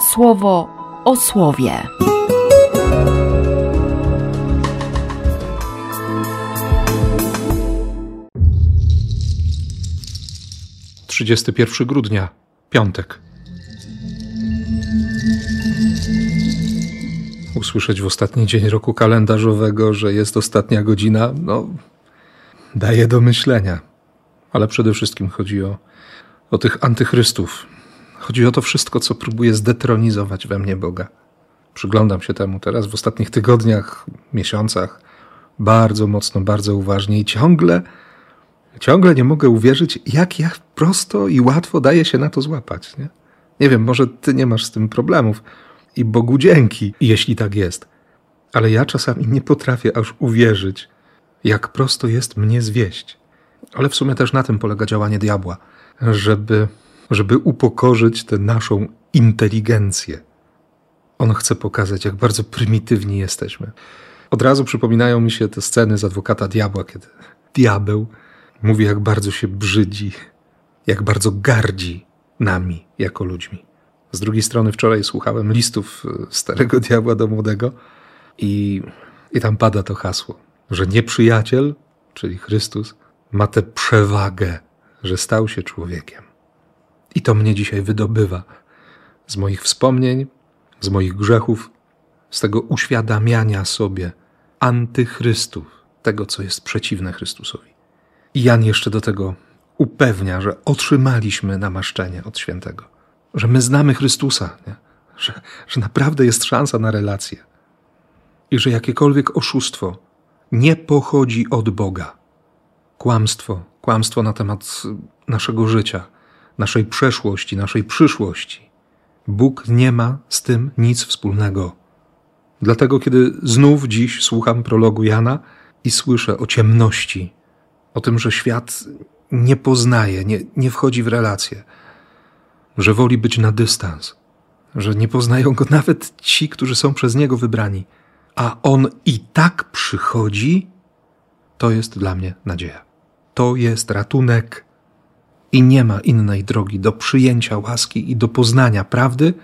słowo o słowie. Trzydziesty pierwszy grudnia, piątek. Usłyszeć w ostatni dzień roku kalendarzowego, że jest ostatnia godzina, no, daje do myślenia. Ale przede wszystkim chodzi o, o tych antychrystów. Chodzi o to wszystko, co próbuje zdetronizować we mnie Boga. Przyglądam się temu teraz w ostatnich tygodniach, miesiącach, bardzo mocno, bardzo uważnie i ciągle, ciągle nie mogę uwierzyć, jak ja prosto i łatwo daje się na to złapać. Nie, nie wiem, może ty nie masz z tym problemów i Bogu dzięki, jeśli tak jest. Ale ja czasami nie potrafię aż uwierzyć, jak prosto jest mnie zwieść. Ale w sumie też na tym polega działanie diabła, żeby, żeby upokorzyć tę naszą inteligencję. On chce pokazać, jak bardzo prymitywni jesteśmy. Od razu przypominają mi się te sceny z adwokata diabła, kiedy diabeł mówi, jak bardzo się brzydzi, jak bardzo gardzi nami jako ludźmi. Z drugiej strony, wczoraj słuchałem listów starego diabła do młodego i, i tam pada to hasło, że nieprzyjaciel, czyli Chrystus, ma tę przewagę, że stał się człowiekiem. I to mnie dzisiaj wydobywa z moich wspomnień, z moich grzechów, z tego uświadamiania sobie antychrystów, tego, co jest przeciwne Chrystusowi. I Jan jeszcze do tego upewnia, że otrzymaliśmy namaszczenie od świętego, że my znamy Chrystusa, nie? Że, że naprawdę jest szansa na relację i że jakiekolwiek oszustwo nie pochodzi od Boga. Kłamstwo, kłamstwo na temat naszego życia, naszej przeszłości, naszej przyszłości. Bóg nie ma z tym nic wspólnego. Dlatego, kiedy znów dziś słucham prologu Jana i słyszę o ciemności, o tym, że świat nie poznaje, nie, nie wchodzi w relacje, że woli być na dystans, że nie poznają go nawet ci, którzy są przez niego wybrani, a on i tak przychodzi, to jest dla mnie nadzieja. To jest ratunek i nie ma innej drogi do przyjęcia łaski i do poznania prawdy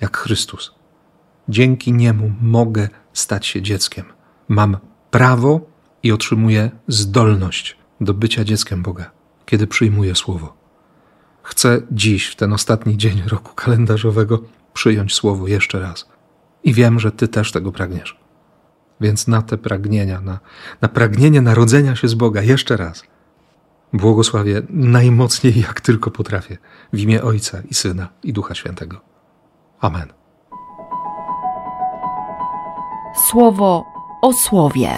jak Chrystus. Dzięki niemu mogę stać się dzieckiem. Mam prawo i otrzymuję zdolność do bycia dzieckiem Boga, kiedy przyjmuję słowo. Chcę dziś, w ten ostatni dzień roku kalendarzowego, przyjąć słowo jeszcze raz. I wiem, że Ty też tego pragniesz. Więc na te pragnienia, na, na pragnienie narodzenia się z Boga jeszcze raz błogosławię najmocniej, jak tylko potrafię, w imię Ojca i Syna i Ducha Świętego. Amen. Słowo o słowie.